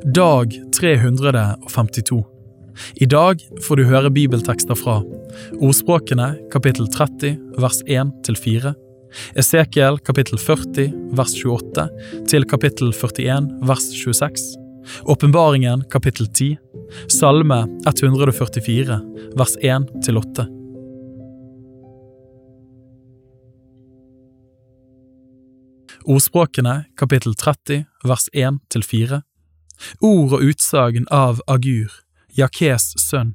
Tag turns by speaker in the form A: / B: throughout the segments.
A: Dag 352. I dag får du høre bibeltekster fra Ordspråkene kapittel 30 vers 1 til 4, Esekiel kapittel 40 vers 28 til kapittel 41 vers 26, Åpenbaringen kapittel 10, Salme 144 vers 1 til 8. Ordspråkene kapittel 30 vers 1 til 4. Ord og utsagn av Agur, Jakes sønn.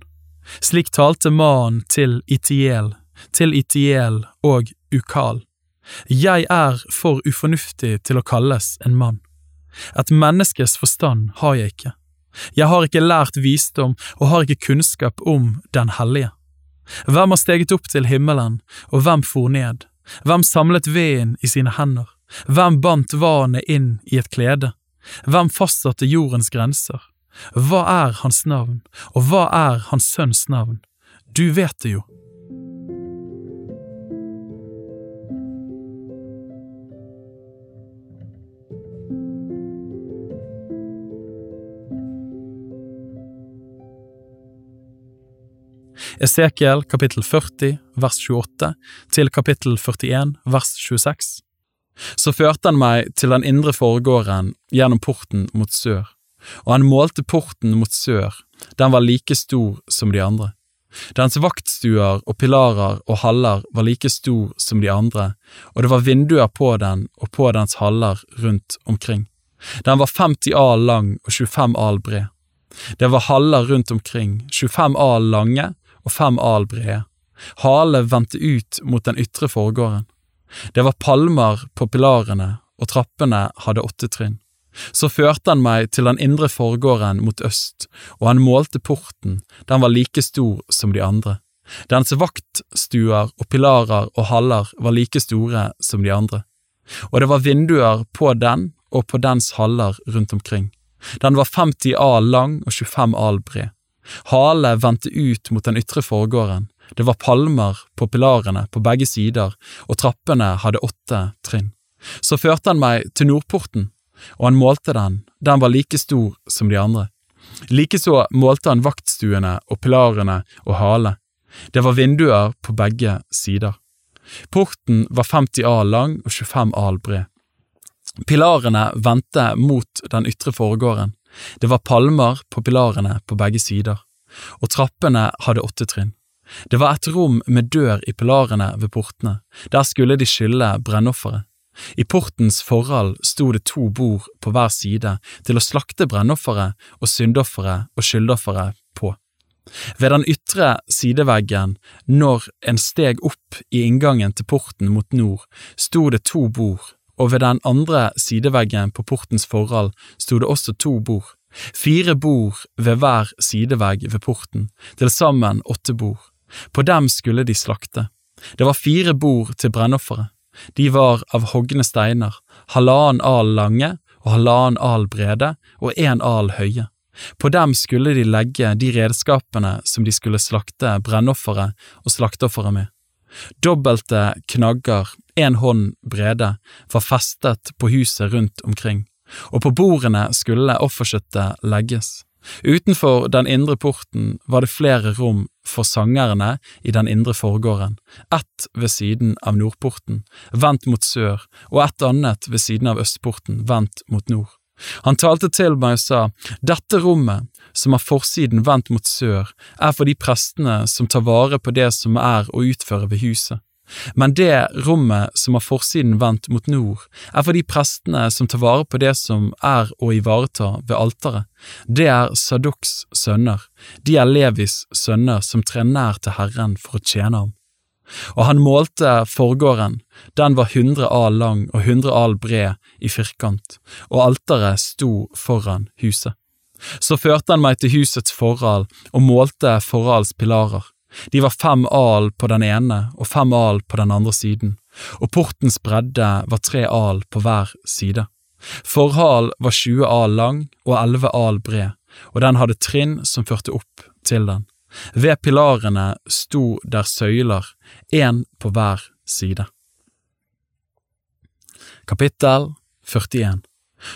A: Slik talte mannen til Itiel, til Itiel og Ukal. Jeg er for ufornuftig til å kalles en mann. Et menneskes forstand har jeg ikke. Jeg har ikke lært visdom og har ikke kunnskap om Den hellige. Hvem har steget opp til himmelen, og hvem for ned? Hvem samlet veden i sine hender? Hvem bandt vannet inn i et klede? Hvem fastsatte jordens grenser? Hva er hans navn, og hva er hans sønns navn? Du vet det jo. Esekiel kapittel 40 vers 28 til kapittel 41 vers 26. Så førte han meg til den indre forgården gjennom porten mot sør, og han målte porten mot sør, den var like stor som de andre. Dens vaktstuer og pilarer og haller var like stor som de andre, og det var vinduer på den og på dens haller rundt omkring. Den var 50 al lang og 25 al bred. Det var haller rundt omkring, 25 al lange og 5 al brede. Hale vendte ut mot den ytre forgården. Det var palmer på pilarene, og trappene hadde åtte trinn. Så førte han meg til den indre forgården mot øst, og han målte porten, den var like stor som de andre. Dens vaktstuer og pilarer og haller var like store som de andre. Og det var vinduer på den og på dens haller rundt omkring. Den var 50 al lang og 25 al bred. Hale vendte ut mot den ytre forgården, det var palmer på pilarene på begge sider, og trappene hadde åtte trinn. Så førte han meg til nordporten, og han målte den, den var like stor som de andre. Likeså målte han vaktstuene og pilarene og hale. Det var vinduer på begge sider. Porten var 50 al lang og 25 al bred. Pilarene vendte mot den ytre forgården. Det var palmer på pilarene på begge sider, og trappene hadde åtte trinn. Det var et rom med dør i pilarene ved portene, der skulle de skylle brennofferet. I portens forhold sto det to bord på hver side til å slakte brennofferet og syndofferet og skyldofferet på. Ved den ytre sideveggen, når en steg opp i inngangen til porten mot nord, sto det to bord, og ved den andre sideveggen på portens forhold sto det også to bord, fire bord ved hver sidevegg ved porten, til sammen åtte bord. På dem skulle de slakte. Det var fire bord til brennofferet. De var av hogne steiner, halvannen al lange og halvannen al brede og én al høye. På dem skulle de legge de redskapene som de skulle slakte brennofferet og slakteofferet med. Dobbelte knagger, én hånd brede, var festet på huset rundt omkring, og på bordene skulle offerkjøttet legges. Utenfor den indre porten var det flere rom for sangerne i den indre forgården, ett ved siden av nordporten, vendt mot sør, og et annet ved siden av østporten, vendt mot nord. Han talte til meg og sa, dette rommet, som har forsiden vendt mot sør, er for de prestene som tar vare på det som er å utføre ved huset. Men det rommet som har forsiden vendt mot nord, er for de prestene som tar vare på det som er å ivareta ved alteret. Det er Sadoks sønner, de er Levis sønner som trer nær til Herren for å tjene ham. Og han målte forgården, den var hundre al lang og hundre al bred i firkant, og alteret sto foran huset. Så førte han meg til husets forhold og målte forholds pilarer. De var fem al på den ene og fem al på den andre siden, og portens bredde var tre al på hver side. Forhal var 20 al lang og 11 al bred, og den hadde trinn som førte opp til den. Ved pilarene sto der søyler, én på hver side. Kapittel 41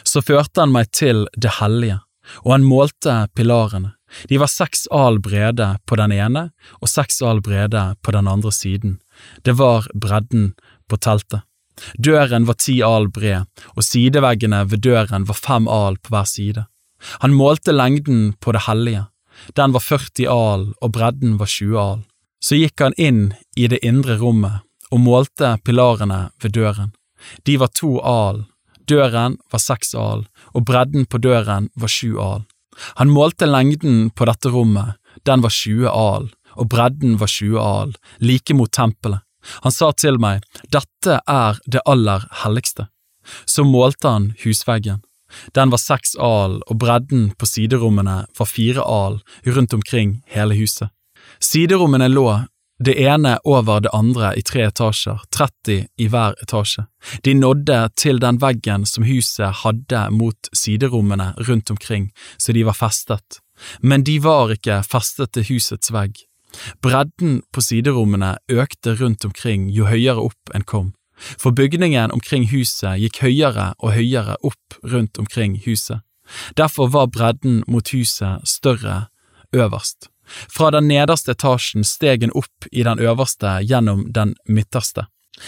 A: Så førte han meg til det hellige, og han målte pilarene. De var seks al brede på den ene og seks al brede på den andre siden. Det var bredden på teltet. Døren var ti al bred, og sideveggene ved døren var fem al på hver side. Han målte lengden på det hellige. Den var 40 al, og bredden var 20 al. Så gikk han inn i det indre rommet og målte pilarene ved døren. De var to al, døren var seks al, og bredden på døren var sju al. Han målte lengden på dette rommet, den var 20 al, og bredden var 20 al, like mot tempelet. Han sa til meg, dette er det aller helligste. Så målte han husveggen. Den var seks al, og bredden på siderommene var fire al rundt omkring hele huset. Siderommene lå det ene over det andre i tre etasjer, 30 i hver etasje. De nådde til den veggen som huset hadde mot siderommene rundt omkring, så de var festet. Men de var ikke festet til husets vegg. Bredden på siderommene økte rundt omkring jo høyere opp en kom, for bygningen omkring huset gikk høyere og høyere opp rundt omkring huset. Derfor var bredden mot huset større øverst. Fra den nederste etasjen steg hun opp i den øverste gjennom den midterste.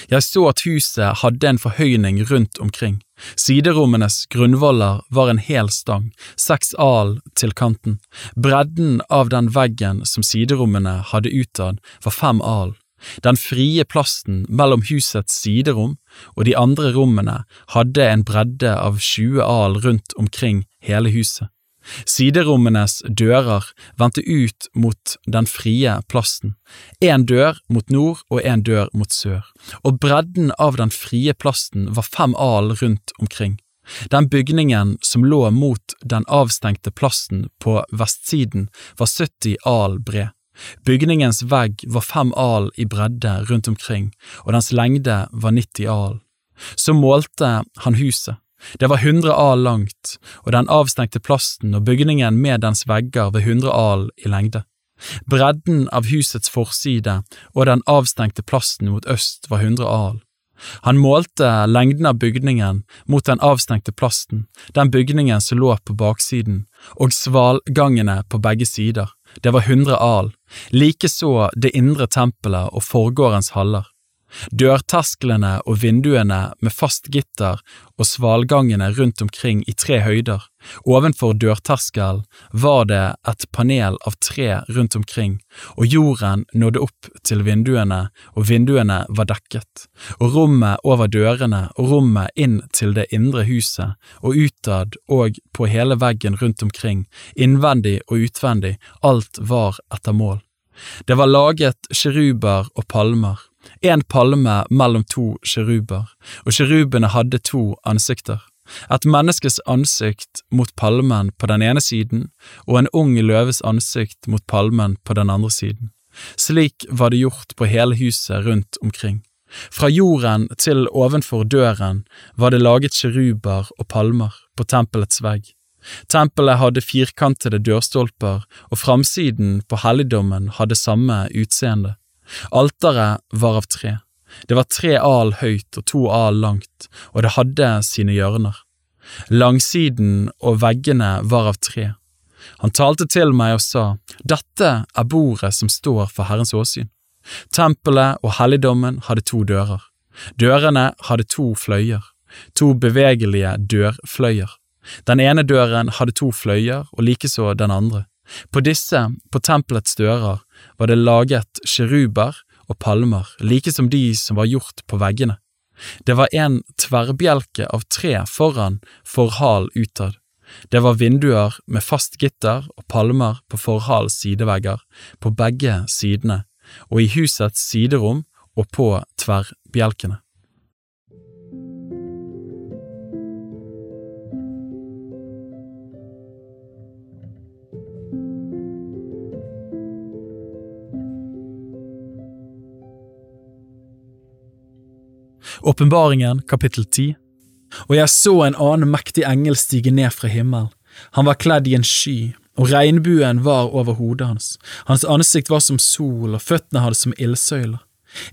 A: Jeg så at huset hadde en forhøyning rundt omkring. Siderommenes grunnvoller var en hel stang, seks al til kanten. Bredden av den veggen som siderommene hadde utad, var fem al. Den frie plassen mellom husets siderom og de andre rommene hadde en bredde av 20 al rundt omkring hele huset. Siderommenes dører vendte ut mot den frie plassen, én dør mot nord og én dør mot sør, og bredden av den frie plassen var fem al rundt omkring. Den bygningen som lå mot den avstengte plassen på vestsiden var 70 al bred. Bygningens vegg var fem al i bredde rundt omkring, og dens lengde var 90 al. Så målte han huset, det var 100 al langt, og den avstengte plassen og bygningen med dens vegger ved 100 al i lengde. Bredden av husets forside og den avstengte plassen mot øst var 100 al. Han målte lengden av bygningen mot den avstengte plassen, den bygningen som lå på baksiden, og svalgangene på begge sider. Det var 100 al, likeså det indre tempelet og forgårdens haller. Dørtersklene og vinduene med fast gitter og svalgangene rundt omkring i tre høyder. Ovenfor dørterskelen var det et panel av tre rundt omkring, og jorden nådde opp til vinduene, og vinduene var dekket, og rommet over dørene og rommet inn til det indre huset, og utad og på hele veggen rundt omkring, innvendig og utvendig, alt var etter mål. Det var laget kjeruber og palmer, en palme mellom to kjeruber, og kjerubene hadde to ansikter, et menneskes ansikt mot palmen på den ene siden og en ung løves ansikt mot palmen på den andre siden. Slik var det gjort på hele huset rundt omkring. Fra jorden til ovenfor døren var det laget kjeruber og palmer på tempelets vegg. Tempelet hadde firkantede dørstolper, og framsiden på helligdommen hadde samme utseende. Alteret var av tre. Det var tre al høyt og to al langt, og det hadde sine hjørner. Langsiden og veggene var av tre. Han talte til meg og sa, Dette er bordet som står for Herrens åsyn. Tempelet og helligdommen hadde to dører. Dørene hadde to fløyer, to bevegelige dørfløyer. Den ene døren hadde to fløyer, og likeså den andre. På disse, på tempelets dører, var det laget sjeruber og palmer, like som de som var gjort på veggene. Det var en tverrbjelke av tre foran forhal utad. Det var vinduer med fast gitter og palmer på forhals sidevegger, på begge sidene, og i husets siderom og på tverrbjelkene. Åpenbaringen, kapittel 10 Og jeg så en annen mektig engel stige ned fra himmelen. Han var kledd i en sky, og regnbuen var over hodet hans. Hans ansikt var som sol, og føttene hadde som ildsøyler.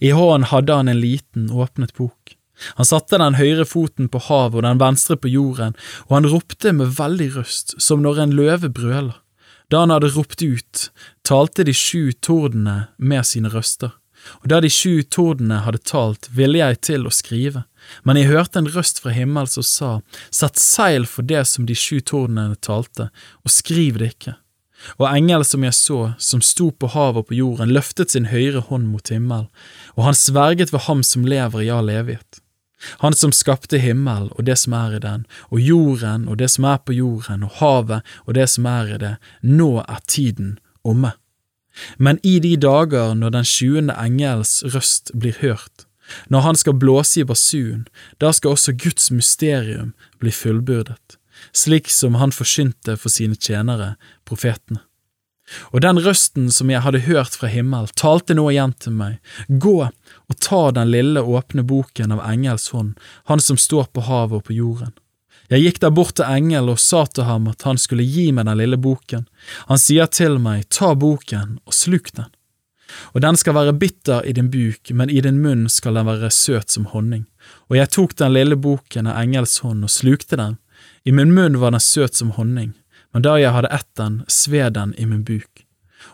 A: I hånden hadde han en liten, åpnet bok. Han satte den høyre foten på havet og den venstre på jorden, og han ropte med veldig røst, som når en løve brøler. Da han hadde ropt ut, talte de sju tordene med sine røster. Og da de sju tordene hadde talt, ville jeg til å skrive, men jeg hørte en røst fra himmelen som sa, Sett seil for det som de sju tordene talte, og skriv det ikke. Og engelen som jeg så, som sto på havet og på jorden, løftet sin høyre hånd mot himmelen, og han sverget ved ham som lever i all evighet. Han som skapte himmel og det som er i den, og jorden og det som er på jorden, og havet og det som er i det, nå er tiden omme. Men i de dager når den sjuende engels røst blir hørt, når han skal blåse i basun, da skal også Guds mysterium bli fullbyrdet, slik som han forsynte for sine tjenere, profetene. Og den røsten som jeg hadde hørt fra himmel, talte nå igjen til meg, gå og ta den lille åpne boken av engels hånd, han som står på havet og på jorden. Jeg gikk der bort til engel og sa til ham at han skulle gi meg den lille boken. Han sier til meg, ta boken og sluk den. Og den skal være bitter i din buk, men i din munn skal den være søt som honning. Og jeg tok den lille boken av engels hånd og slukte den. I min munn var den søt som honning, men da jeg hadde ett den, sved den i min buk.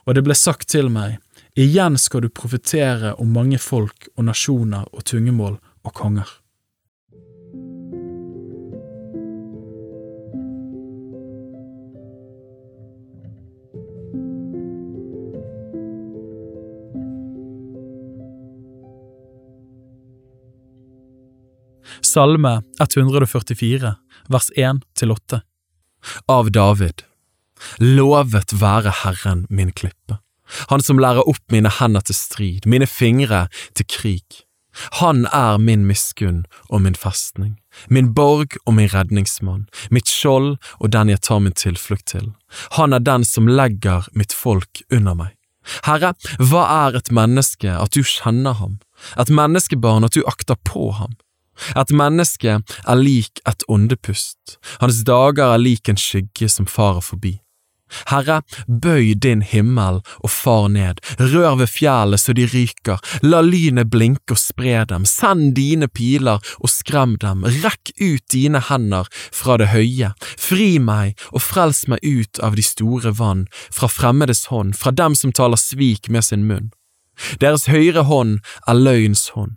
A: Og det ble sagt til meg, igjen skal du profetere om mange folk og nasjoner og tungemål og konger. Salme 144, vers 1–8 Av David Lovet være Herren min klippe, Han som lærer opp mine hender til strid, mine fingre til krig. Han er min miskunn og min festning, min borg og min redningsmann, mitt skjold og den jeg tar min tilflukt til. Han er den som legger mitt folk under meg. Herre, hva er et menneske at du kjenner ham, et menneskebarn at du akter på ham? Et menneske er lik et åndepust, hans dager er lik en skygge som farer forbi. Herre, bøy din himmel og far ned, rør ved fjellet så de ryker, la lynet blinke og spre dem, send dine piler og skrem dem, rekk ut dine hender fra det høye, fri meg og frels meg ut av de store vann, fra fremmedes hånd, fra dem som taler svik med sin munn. Deres høyre hånd er løgns hånd.